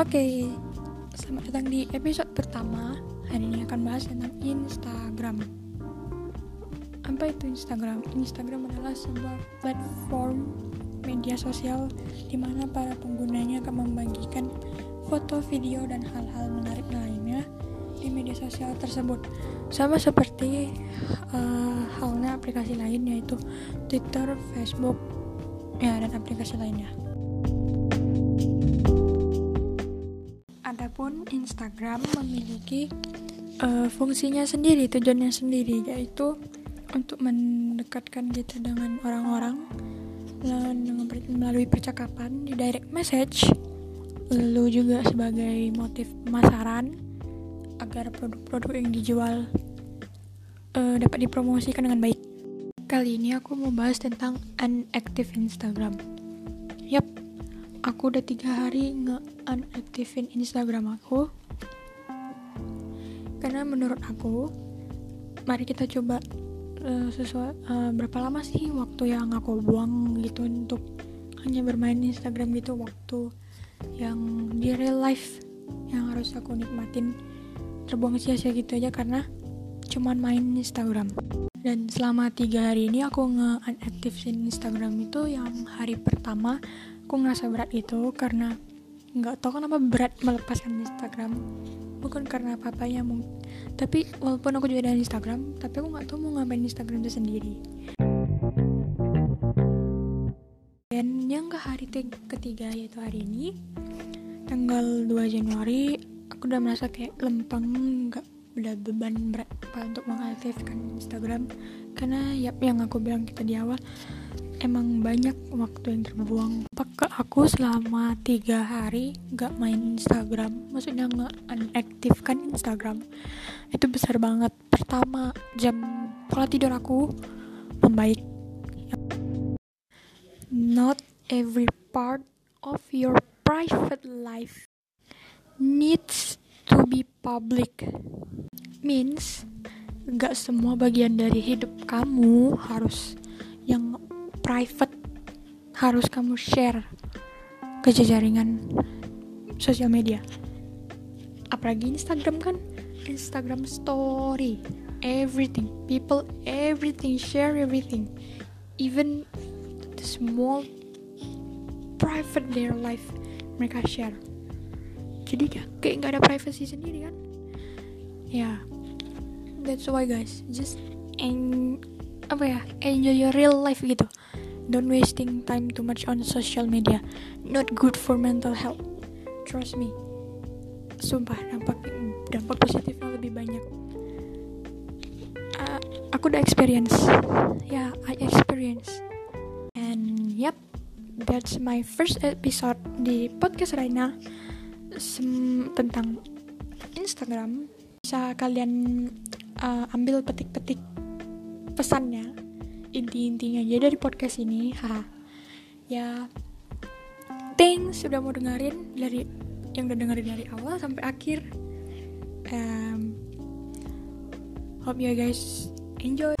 Oke, selamat datang di episode pertama. Hari ini akan bahas tentang Instagram. Apa itu Instagram? Instagram adalah sebuah platform media sosial di mana para penggunanya akan membagikan foto, video, dan hal-hal menarik lainnya di media sosial tersebut. Sama seperti uh, halnya aplikasi lain yaitu Twitter, Facebook, ya dan aplikasi lainnya. Instagram memiliki uh, fungsinya sendiri, tujuannya sendiri, yaitu untuk mendekatkan kita dengan orang-orang melalui percakapan di direct message. Lalu juga sebagai motif pemasaran agar produk-produk yang dijual uh, dapat dipromosikan dengan baik. Kali ini aku mau bahas tentang unactive Instagram. Yap, aku udah tiga hari nge-unactivein Instagram aku. Karena menurut aku mari kita coba uh, sesuai uh, berapa lama sih waktu yang aku buang gitu untuk hanya bermain Instagram gitu waktu yang di real life yang harus aku nikmatin terbuang sia-sia gitu aja karena cuman main Instagram. Dan selama tiga hari ini aku nge-unactivein Instagram itu yang hari pertama aku ngerasa berat itu karena nggak tahu kenapa berat melepaskan Instagram. Bukan karena apa-apanya tapi walaupun aku juga ada Instagram tapi aku nggak tahu mau ngapain Instagram itu sendiri. Dan yang ke hari ketiga yaitu hari ini tanggal 2 Januari aku udah merasa kayak lempeng nggak udah beban berat apa untuk mengaktifkan Instagram karena yap yang aku bilang kita di awal emang banyak waktu yang terbuang. Pakai aku selama tiga hari gak main Instagram. Maksudnya nggak unaktifkan Instagram. Itu besar banget. Pertama jam pola tidur aku membaik. Not every part of your private life needs to be public. Means gak semua bagian dari hidup kamu harus yang private harus kamu share ke jaringan sosial media. Apalagi Instagram kan? Instagram story everything people everything share everything. Even the small private their life mereka share. Jadi kayak nggak ada privacy sendiri kan? Ya. That's why guys. Just en apa ya? Enjoy your real life gitu. Don't wasting time too much on social media. Not good for mental health. Trust me. Sumpah dampak dampak positifnya lebih banyak. Uh, aku udah experience. Ya yeah, I experience. And yep. That's my first episode di podcast Raina. Tentang Instagram. Bisa kalian uh, ambil petik-petik pesannya inti-intinya. Aja dari podcast ini ha ya thanks sudah mau dengerin dari yang udah dengerin dari awal sampai akhir. Um, hope you guys enjoy